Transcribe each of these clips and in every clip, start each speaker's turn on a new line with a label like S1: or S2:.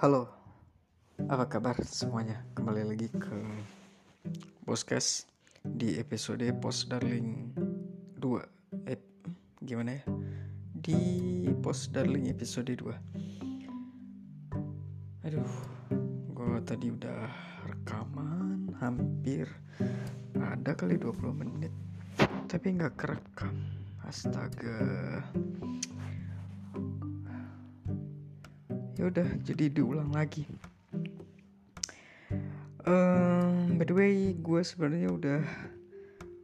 S1: Halo, apa kabar semuanya? Kembali lagi ke Boskes di episode Post Darling 2 eh, Gimana ya? Di Post Darling episode 2 Aduh, gue tadi udah rekaman hampir ada kali 20 menit Tapi nggak kerekam. Astaga ya udah jadi diulang lagi. Um, by the way gue sebenarnya udah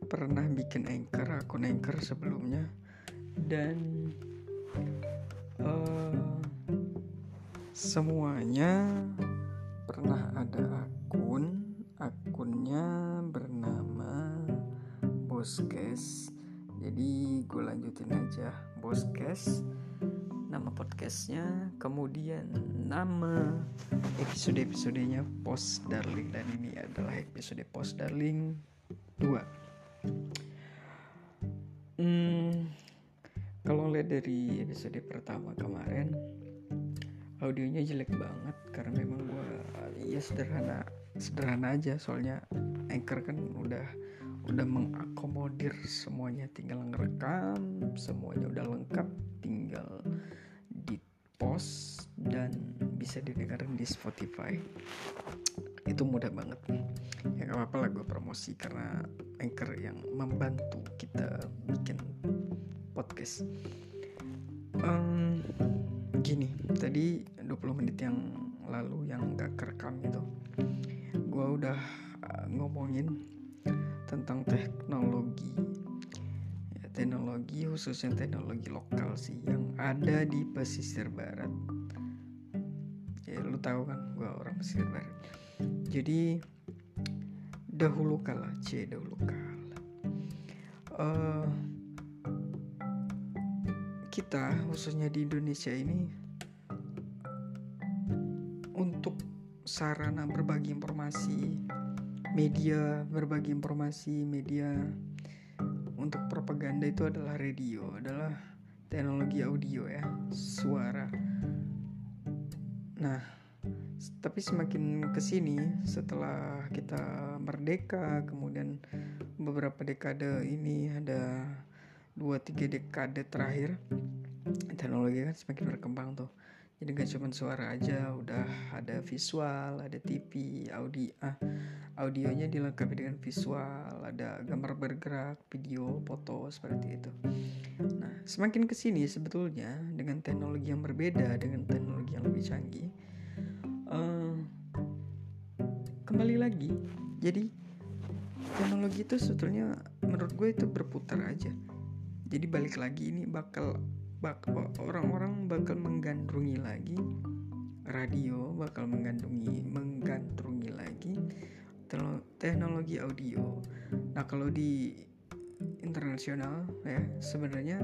S1: pernah bikin anchor akun anchor sebelumnya. Dan uh, semuanya pernah ada akun. Akunnya bernama Boskes. Jadi gue lanjutin aja. Boskes nama podcastnya kemudian nama episode-episodenya Post Darling. Dan ini adalah episode Post Darling 2 hmm, kalau lihat dari episode pertama kemarin audionya jelek banget karena memang gue ya sederhana sederhana aja. Soalnya anchor kan udah udah mengakomodir semuanya. Tinggal ngerekam semuanya udah lengkap tinggal dan bisa didengarkan di Spotify. Itu mudah banget. Ya gak apa-apa lah gue promosi karena anchor yang membantu kita bikin podcast. Um, gini tadi 20 menit yang lalu yang gak kerekam itu gue udah uh, ngomongin tentang teknologi teknologi khususnya teknologi lokal sih yang ada di pesisir barat. Ya lu tahu kan gue orang pesisir barat. Jadi dahulu kala c dahulu kala. Uh, kita khususnya di Indonesia ini untuk sarana berbagi informasi media berbagi informasi media untuk propaganda itu adalah radio, adalah teknologi audio ya, suara. Nah, tapi semakin ke sini setelah kita merdeka, kemudian beberapa dekade ini ada dua tiga dekade terakhir teknologi kan semakin berkembang tuh jadi gak cuma suara aja udah ada visual ada TV audio ah, audionya dilengkapi dengan visual ada gambar bergerak video foto seperti itu. Nah semakin ke sini sebetulnya dengan teknologi yang berbeda dengan teknologi yang lebih canggih uh, kembali lagi. Jadi teknologi itu sebetulnya menurut gue itu berputar aja. Jadi balik lagi ini bakal orang-orang bakal menggandrungi lagi radio bakal menggandrungi menggandrungi lagi teknologi audio. Nah kalau di internasional ya sebenarnya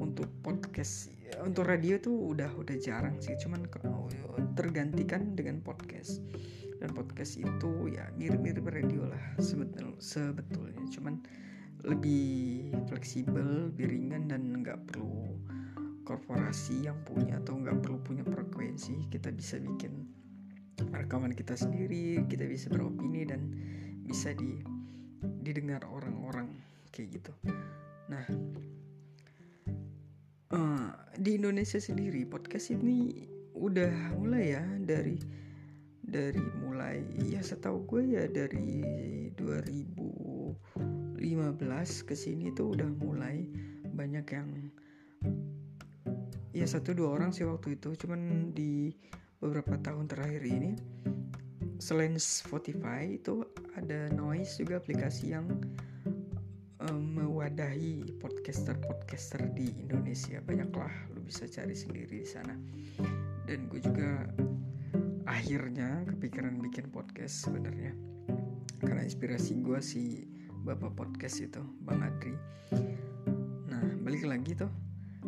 S1: untuk podcast untuk radio tuh udah udah jarang sih cuman tergantikan dengan podcast. Dan podcast itu ya mirip-mirip radio lah sebetul sebetulnya cuman lebih fleksibel, lebih ringan dan nggak perlu korporasi yang punya atau nggak perlu punya frekuensi kita bisa bikin rekaman kita sendiri kita bisa beropini dan bisa di didengar orang-orang kayak gitu. Nah uh, di Indonesia sendiri podcast ini udah mulai ya dari dari mulai ya setahu gue ya dari 2015 ke sini tuh udah mulai banyak yang ya satu dua orang sih waktu itu. Cuman di beberapa tahun terakhir ini selain Spotify itu ada Noise juga aplikasi yang um, mewadahi podcaster-podcaster di Indonesia. Banyaklah lu bisa cari sendiri di sana. Dan gue juga akhirnya kepikiran bikin podcast sebenarnya. Karena inspirasi gue si bapak podcast itu Bang Adri. Nah balik lagi tuh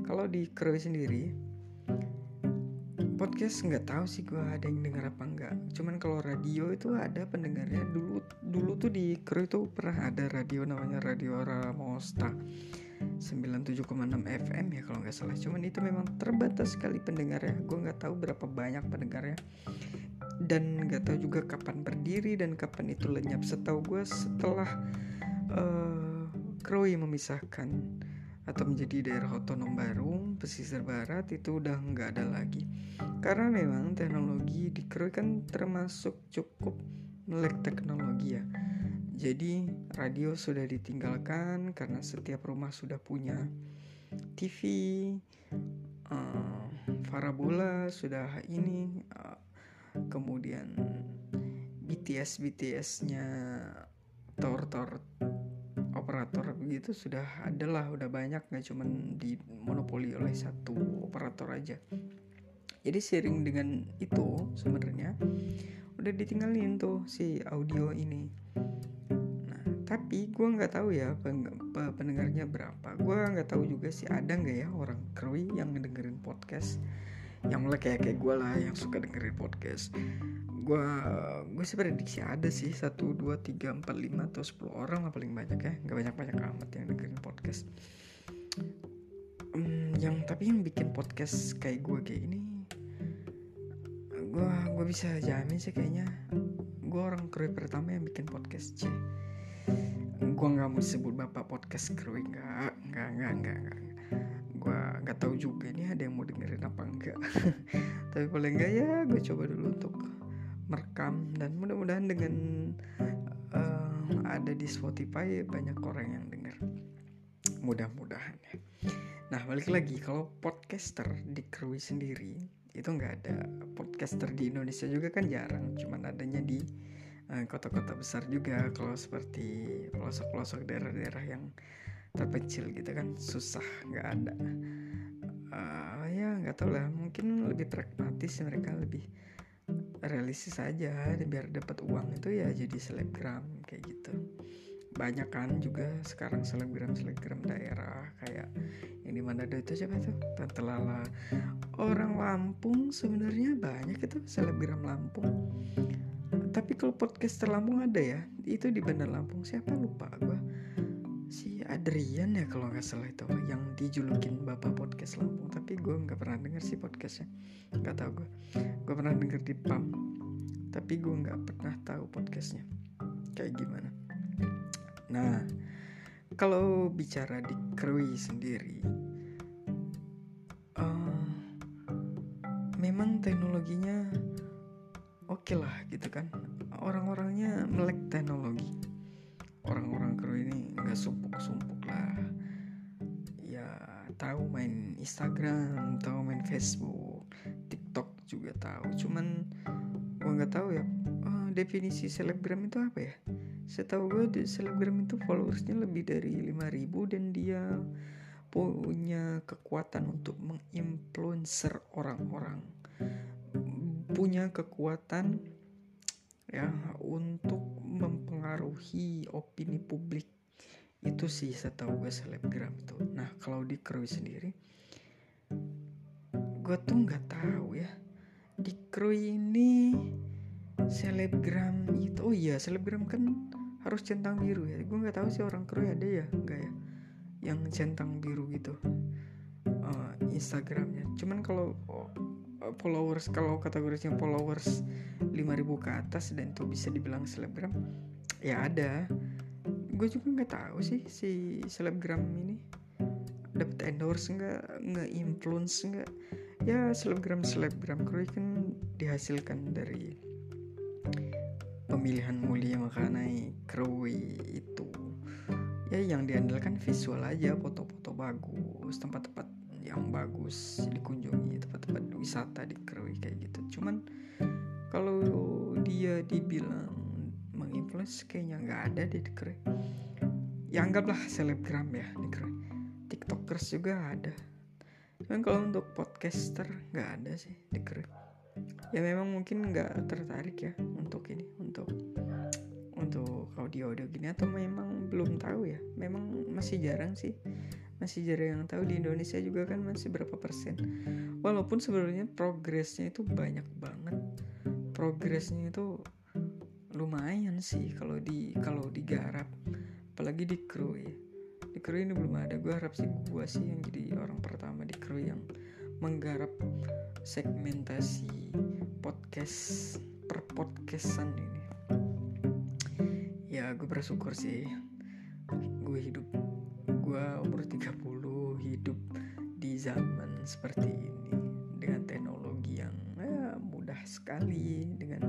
S1: kalau di Kroy sendiri podcast nggak tahu sih gue ada yang dengar apa enggak cuman kalau radio itu ada pendengarnya. Dulu dulu tuh di Kroy itu pernah ada radio namanya Radio Ramosta. 97,6 FM ya kalau nggak salah. Cuman itu memang terbatas sekali pendengarnya. Gue nggak tahu berapa banyak pendengarnya. Dan nggak tahu juga kapan berdiri dan kapan itu lenyap. Setahu gue setelah uh, Kroi memisahkan atau menjadi daerah otonom baru pesisir barat itu udah nggak ada lagi. Karena memang teknologi di Krui kan termasuk cukup melek teknologi ya. Jadi radio sudah ditinggalkan karena setiap rumah sudah punya TV uh, eh, sudah ini uh, kemudian BTS BTS-nya tor-tor operator begitu sudah adalah udah banyak nggak cuman di monopoli oleh satu operator aja. Jadi sharing dengan itu sebenarnya udah ditinggalin tuh si audio ini. Nah tapi gue nggak tahu ya pendengarnya berapa. Gue nggak tahu juga sih ada nggak ya orang krui yang ngedengerin podcast? Yang mulai kayak kayak gue lah yang suka dengerin podcast gue gue sih prediksi ada sih satu dua tiga empat lima atau sepuluh orang lah paling banyak ya. Nggak banyak banyak amat yang dengerin podcast. Um, yang tapi yang bikin podcast kayak gue kayak ini gue gue bisa jamin sih kayaknya gue orang kru pertama yang bikin podcast c gue nggak mau sebut bapak podcast kru nggak nggak nggak nggak nggak. Gue nggak tahu juga nih ada yang mau dengerin apa enggak tapi paling enggak ya gue coba dulu untuk merekam dan mudah-mudahan dengan uh, ada di Spotify banyak orang yang dengar. Mudah-mudahan ya. Nah balik lagi kalau podcaster di Krui sendiri itu nggak ada podcaster di Indonesia juga kan jarang. Cuman adanya di eh, kota-kota besar juga kalau seperti pelosok-pelosok daerah-daerah yang terpencil gitu kan susah nggak ada. Uh, ya nggak tahu lah mungkin lebih pragmatis mereka lebih realistis aja biar dapat uang itu ya jadi selebgram kayak gitu. Banyak kan juga sekarang selebgram selebgram daerah kayak yang di mana ada itu siapa itu Tante Lala orang Lampung sebenarnya banyak itu selebgram Lampung. Tapi kalau podcaster Lampung ada ya itu di Bandar Lampung siapa? Lupa gue si Adrian ya kalau nggak salah itu yang dijulukin bapak podcast Lampung. Tapi gue nggak pernah denger sih podcastnya. Nggak tahu gue gue pernah denger di PAM tapi gue nggak pernah tahu podcastnya. Kayak gimana? Nah kalau bicara di Krui sendiri uh, memang teknologinya oke okay lah gitu kan. Orang-orangnya melek teknologi orang-orang kru ini nggak sumpuk-sumpuk lah. Ya tahu main Instagram tahu main Facebook TikTok juga tahu. Cuman gue nggak tahu ya uh, definisi selebgram itu apa ya? Setahu gue selebgram itu followersnya lebih dari 5000 dan dia punya kekuatan untuk menginfluencer orang-orang. Punya kekuatan ya untuk mempengaruhi opini publik. Itu sih setahu gue selebgram itu nah kalau di Krui sendiri gue tuh nggak tahu ya. Di Krui ini selebgram itu oh iya selebgram kan harus centang biru ya. Gue nggak tahu sih orang Krui ada ya enggak ya? Yang centang biru gitu uh, Instagramnya. Cuman kalau oh, followers kalau kategorisnya followers 5000 ke atas dan itu bisa dibilang selebgram ya ada. Gue juga nggak tahu sih si selebgram ini dapat endorse nggak nggak influence nggak. Ya selebgram selebgram kru kan dihasilkan dari pemilihan mulia makanai krui itu. Ya yang diandalkan visual aja foto-foto bagus tempat-tempat yang bagus dikunjungi tempat-tempat wisata di Krui kayak gitu. Cuman kalau dia dibilang menginfluence kayaknya nggak ada di Krui ya anggaplah selebgram ya di Krui tiktokers juga ada. Cuman kalau untuk podcaster nggak ada sih di Krui ya memang mungkin nggak tertarik ya untuk ini untuk untuk audio audio gini atau memang belum tahu ya. Memang masih jarang sih masih jarang yang tahu di Indonesia juga kan masih berapa persen. Walaupun sebenarnya progresnya itu banyak banget. Progresnya itu lumayan sih kalau di kalau digarap apalagi di kru ya. Di kru ini belum ada. Gue harap sih gue sih yang jadi orang pertama di kru yang menggarap segmentasi podcast per podcastan ini. Ya gue bersyukur sih. Gue hidup gue umur 30 hidup di zaman seperti ini. Dengan teknologi yang ya, mudah sekali dengan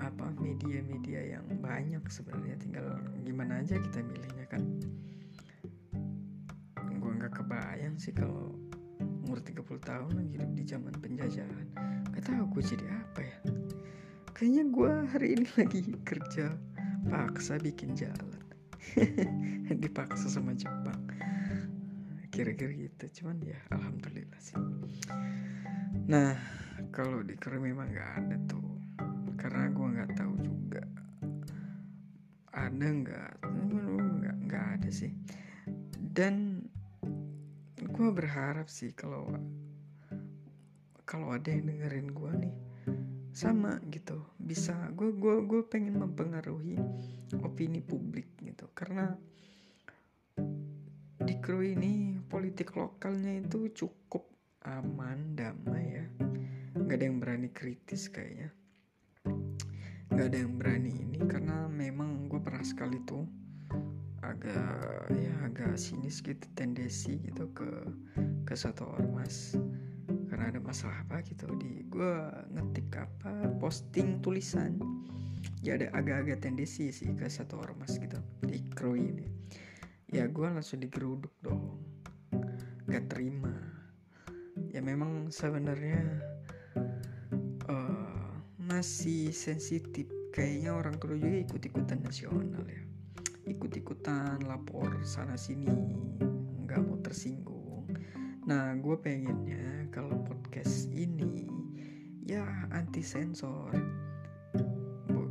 S1: apa media-media yang banyak sebenarnya. Tinggal gimana aja kita milihnya kan? Gue nggak kebayang sih kalau umur 30 tahun hidup di zaman penjajahan. Gak tahu gue jadi apa ya. Kayaknya gue hari ini lagi kerja paksa bikin jalan dipaksa sama Jepang. Kira-kira gitu cuman ya alhamdulillah sih. Nah kalau di kru memang nggak ada tuh. Karena gue nggak tahu juga. Ada nggak? Nggak nggak ada sih. Dan gue berharap sih kalau kalau ada yang dengerin gue nih sama gitu. Bisa gue gue gue pengen mempengaruhi opini publik gitu. Karena di kru ini politik lokalnya itu cukup aman damai ya. Nggak ada yang berani kritis kayaknya. Nggak ada yang berani ini karena memang gue pernah sekali tuh agak ya agak sinis gitu tendensi gitu ke ke satu ormas karena ada masalah apa gitu di gue ngetik apa posting tulisan. Ya ada agak-agak tendensi sih ke satu ormas gitu kru ini ya gue langsung digeruduk dong. Gak terima. Ya memang sebenarnya uh, masih sensitif. Kayaknya orang kru juga ikut-ikutan nasional ya. Ikut-ikutan lapor sana sini nggak mau tersinggung. Nah, gue pengennya kalau podcast ini ya anti sensor.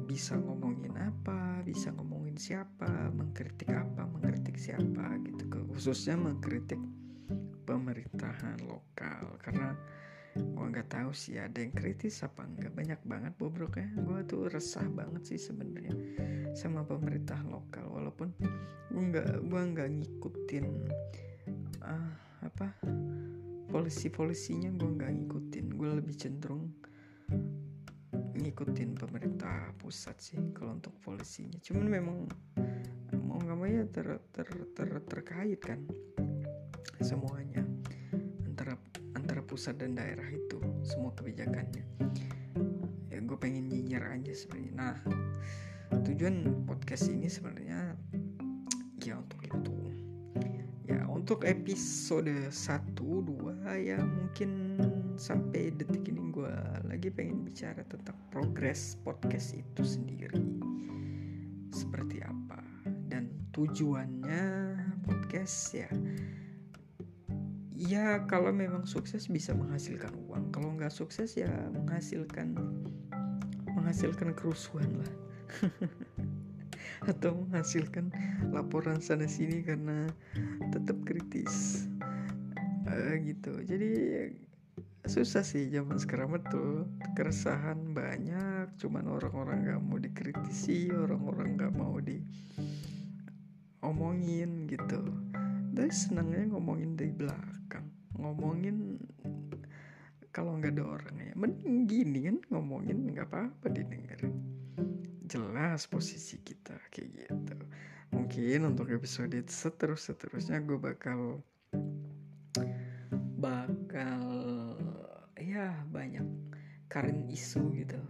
S1: Bisa ngomongin apa, bisa ngomongin siapa, mengkritik apa, mengkritik siapa gitu. Khususnya mengkritik pemerintahan lokal. Karena gue nggak tahu sih ada yang kritis apa enggak banyak banget bobroknya. Gue tuh resah banget sih sebenarnya sama pemerintah lokal. Walaupun gue nggak gue nggak ngikutin uh, apa polisi-polisinya gue nggak ngikutin. Gue lebih cenderung ngikutin pemerintah pusat sih kalau untuk polisinya. Cuman memang mau nggak mau ya ter, ter, ter, terkait kan semuanya antara antara pusat dan daerah itu semua kebijakannya. Ya gue pengen nyinyir aja sebenarnya. Nah tujuan podcast ini sebenarnya ya untuk itu. Untuk episode 1 2 ya mungkin sampai detik ini gue lagi pengen bicara tentang progres podcast itu sendiri. Seperti apa? Dan tujuannya podcast ya? Ya kalau memang sukses bisa menghasilkan uang. Kalau nggak sukses ya menghasilkan menghasilkan kerusuhan lah. Atau menghasilkan laporan sana sini karena tetap kritis. Uh, gitu. Jadi susah sih zaman sekarang betul. Keresahan banyak cuman orang-orang gak mau dikritisi orang-orang gak mau di omongin gitu. Tapi senangnya ngomongin dari belakang. Ngomongin kalau nggak ada orangnya mending gini kan ngomongin nggak apa-apa didengerin. Jelas posisi kita kayak gitu. Mungkin untuk episode seterus seterusnya gue bakal bakal ya banyak current isu gitu.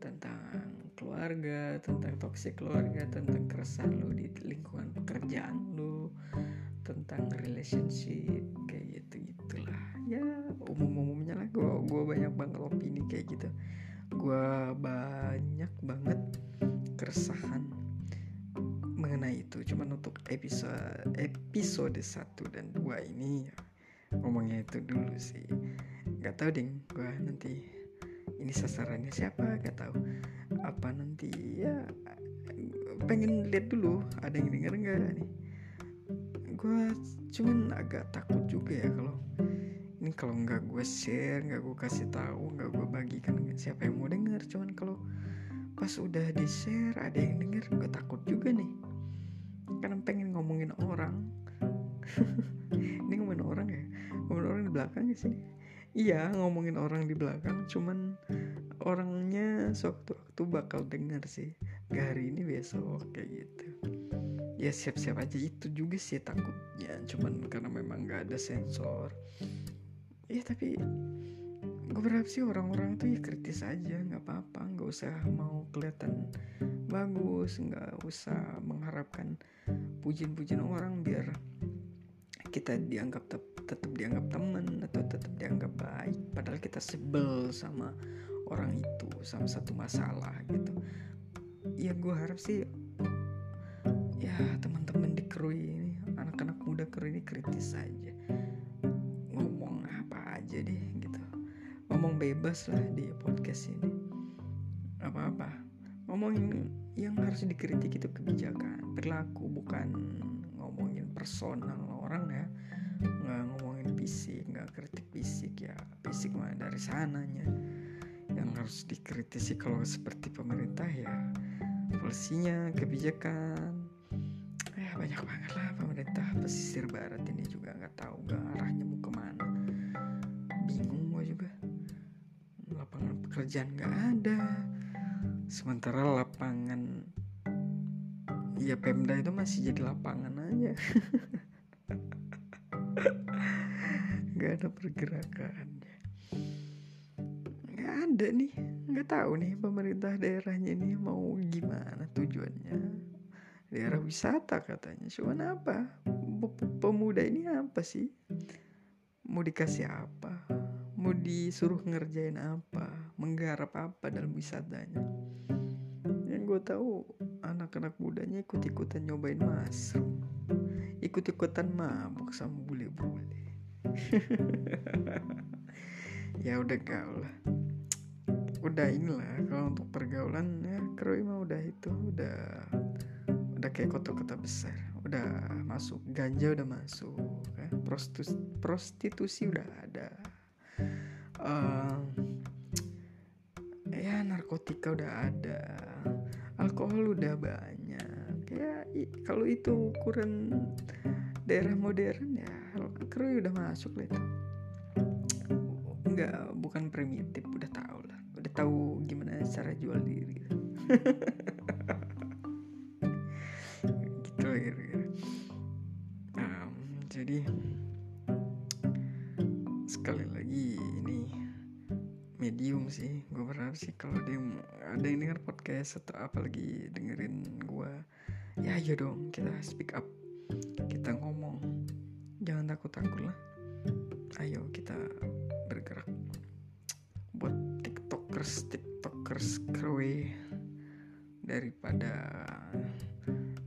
S1: Tentang keluarga tentang toxic keluarga tentang keresahan lo di lingkungan pekerjaan lo tentang relationship kayak gitu gitulah ya umum umumnya lah gue gue banyak banget opini kayak gitu. Gue banyak banget keresahan mengenai itu. Cuman untuk episode episode 1 dan 2 ini ya, ngomongnya itu dulu sih nggak tahu ding gue nanti ini sasarannya siapa gak tahu. Apa nanti ya pengen lihat dulu ada yang denger nggak nih? Gue cuman agak takut juga ya kalau ini kalau nggak gue share nggak gue kasih tahu nggak gue bagikan siapa yang mau denger. Cuman kalau pas udah di share ada yang denger gue takut juga nih. Karena pengen ngomongin orang. Ini ngomongin orang ya? Ngomongin orang di belakang sih iya ngomongin orang di belakang cuman orangnya sewaktu-waktu bakal denger sih. Gak hari ini besok kayak gitu. Ya siap-siap aja. Itu juga sih takutnya cuman karena memang gak ada sensor. Ya tapi gue berharap sih orang-orang tuh ya kritis aja nggak apa-apa. Nggak usah mau kelihatan bagus nggak usah mengharapkan pujian-pujian orang biar kita dianggap tetap dianggap teman atau tetap dianggap baik padahal kita sebel sama orang itu sama satu masalah gitu. Ya gue harap sih ya teman-teman di kru ini anak-anak muda kru ini kritis aja. Ngomong apa aja deh ngomong bebas lah di podcast ini. Apa-apa. Ngomongin yang harus dikritik itu kebijakan perilaku bukan ngomongin personal orang ya nggak ngomongin fisik nggak kritik fisik ya. Fisik mah dari sananya. Yang harus dikritisi kalau seperti pemerintah ya polisinya kebijakan. Ya banyak banget lah pemerintah pesisir barat ini juga nggak tahu gak arahnya mau ke mana. Bingung gue juga. Lapangan pekerjaan nggak ada. Sementara lapangan ya Pemda itu masih jadi lapangan aja nggak ada pergerakan nggak ada nih. Nggak tahu nih pemerintah daerahnya ini mau gimana tujuannya. Daerah wisata katanya. Cuman apa? Pemuda ini apa sih? Mau dikasih apa? Mau disuruh ngerjain apa? Menggarap apa dalam wisatanya? Yang gue tahu anak-anak mudanya ikut-ikutan nyobain mushroom ikut-ikutan mabuk sama bule-bule. Ya udah gaul lah. Udah inilah kalau untuk pergaulan ya Kroi mah udah itu udah udah kayak kota-kota besar. Udah masuk ganja udah masuk ya. prostitusi, prostitusi udah ada. Uh, ya narkotika udah ada. Alkohol udah banyak. ya kalau itu ukuran daerah modern ya Krui udah masuk lah itu. Nggak bukan primitif udah tahu lah. Udah tahu gimana cara jual diri. Gitu kira-kira. Um, jadi sekali lagi ini medium sih. Gue berharap sih kalau ada yang ada yang denger podcast atau apalagi dengerin gue ya ayo dong kita speak up. Kita ngomong. Jangan takut takut lah. Ayo kita bergerak. Buat tiktokers tiktokers krewe daripada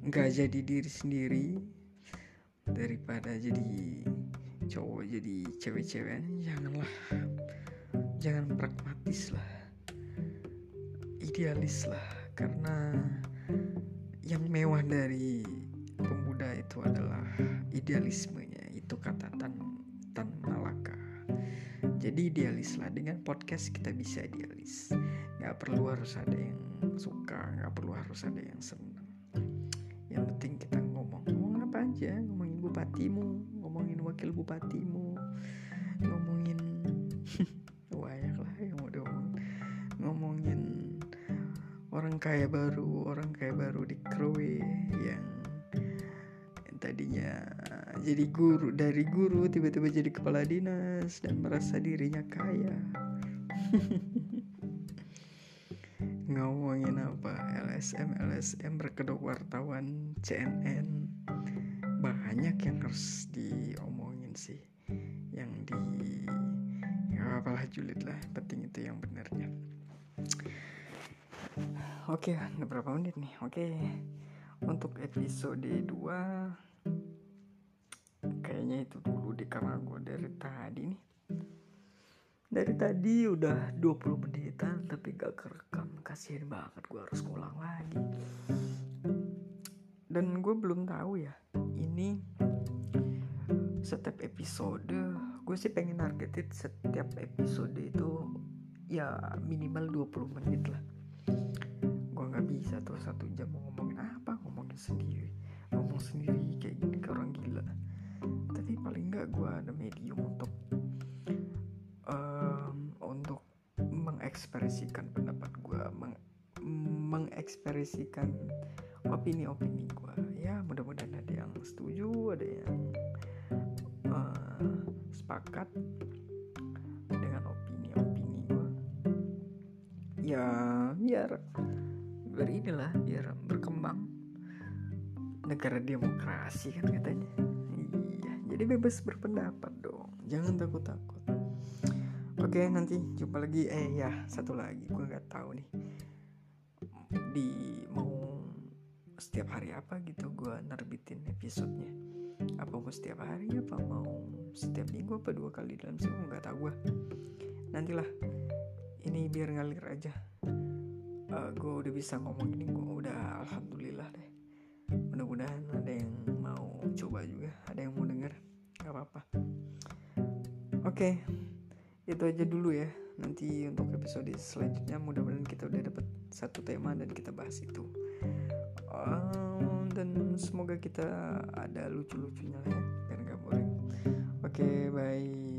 S1: nggak jadi diri sendiri daripada jadi cowok jadi cewek-cewek janganlah. Jangan pragmatis lah. Idealis lah karena yang mewah dari pemuda itu adalah idealismenya itu kata tan tan malaka. Jadi idealis lah dengan podcast kita bisa idealis. Nggak perlu harus ada yang suka nggak perlu harus ada yang senang. Yang penting kita ngomong ngomong apa aja? Ngomongin bupatimu ngomongin wakil bupatimu ngomongin orang kaya baru orang kaya baru di Krowe yang tadinya jadi guru dari guru tiba-tiba jadi kepala dinas dan merasa dirinya kaya. Ngomongin apa? LSM LSM berkedok wartawan CNN banyak yang harus diomongin sih yang di ya apalah julid lah penting itu yang benarnya oke udah berapa menit nih? Oke. Untuk episode 2 kayaknya itu dulu deh karena gue dari tadi nih. Dari tadi udah 20 menitan tapi gak kerekam. Kasihan banget gue harus ngulang lagi. Dan gue belum tahu ya ini setiap episode gue sih pengen targetin setiap episode itu ya minimal 20 menit lah nggak bisa tuh satu jam mau ngomongin apa ngomongin sendiri. Ngomong sendiri kayak gini ke orang gila. Tapi paling nggak gue ada medium untuk um, untuk mengekspresikan pendapat gue meng mengekspresikan opini-opini gue ya mudah-mudahan inilah biar berkembang. Negara demokrasi kan katanya. Iya jadi bebas berpendapat dong. Jangan takut-takut. Oke nanti jumpa lagi. Eh ya satu lagi. Gue nggak tahu nih. Di mau setiap hari apa gitu gue nerbitin episodenya? Apa mau setiap hari apa mau setiap minggu apa dua kali dalam seminggu? Nggak tahu gue nantilah. Ini biar ngalir aja uh, gue udah bisa ngomong ini gue udah alhamdulillah deh. Mudah-mudahan ada yang mau coba juga ada yang mau denger nggak apa-apa. Oke okay, itu aja dulu ya. Nanti untuk episode selanjutnya mudah-mudahan kita udah dapat satu tema dan kita bahas itu. Um, dan semoga kita ada lucu-lucunya ya biar nggak boring. Oke okay, bye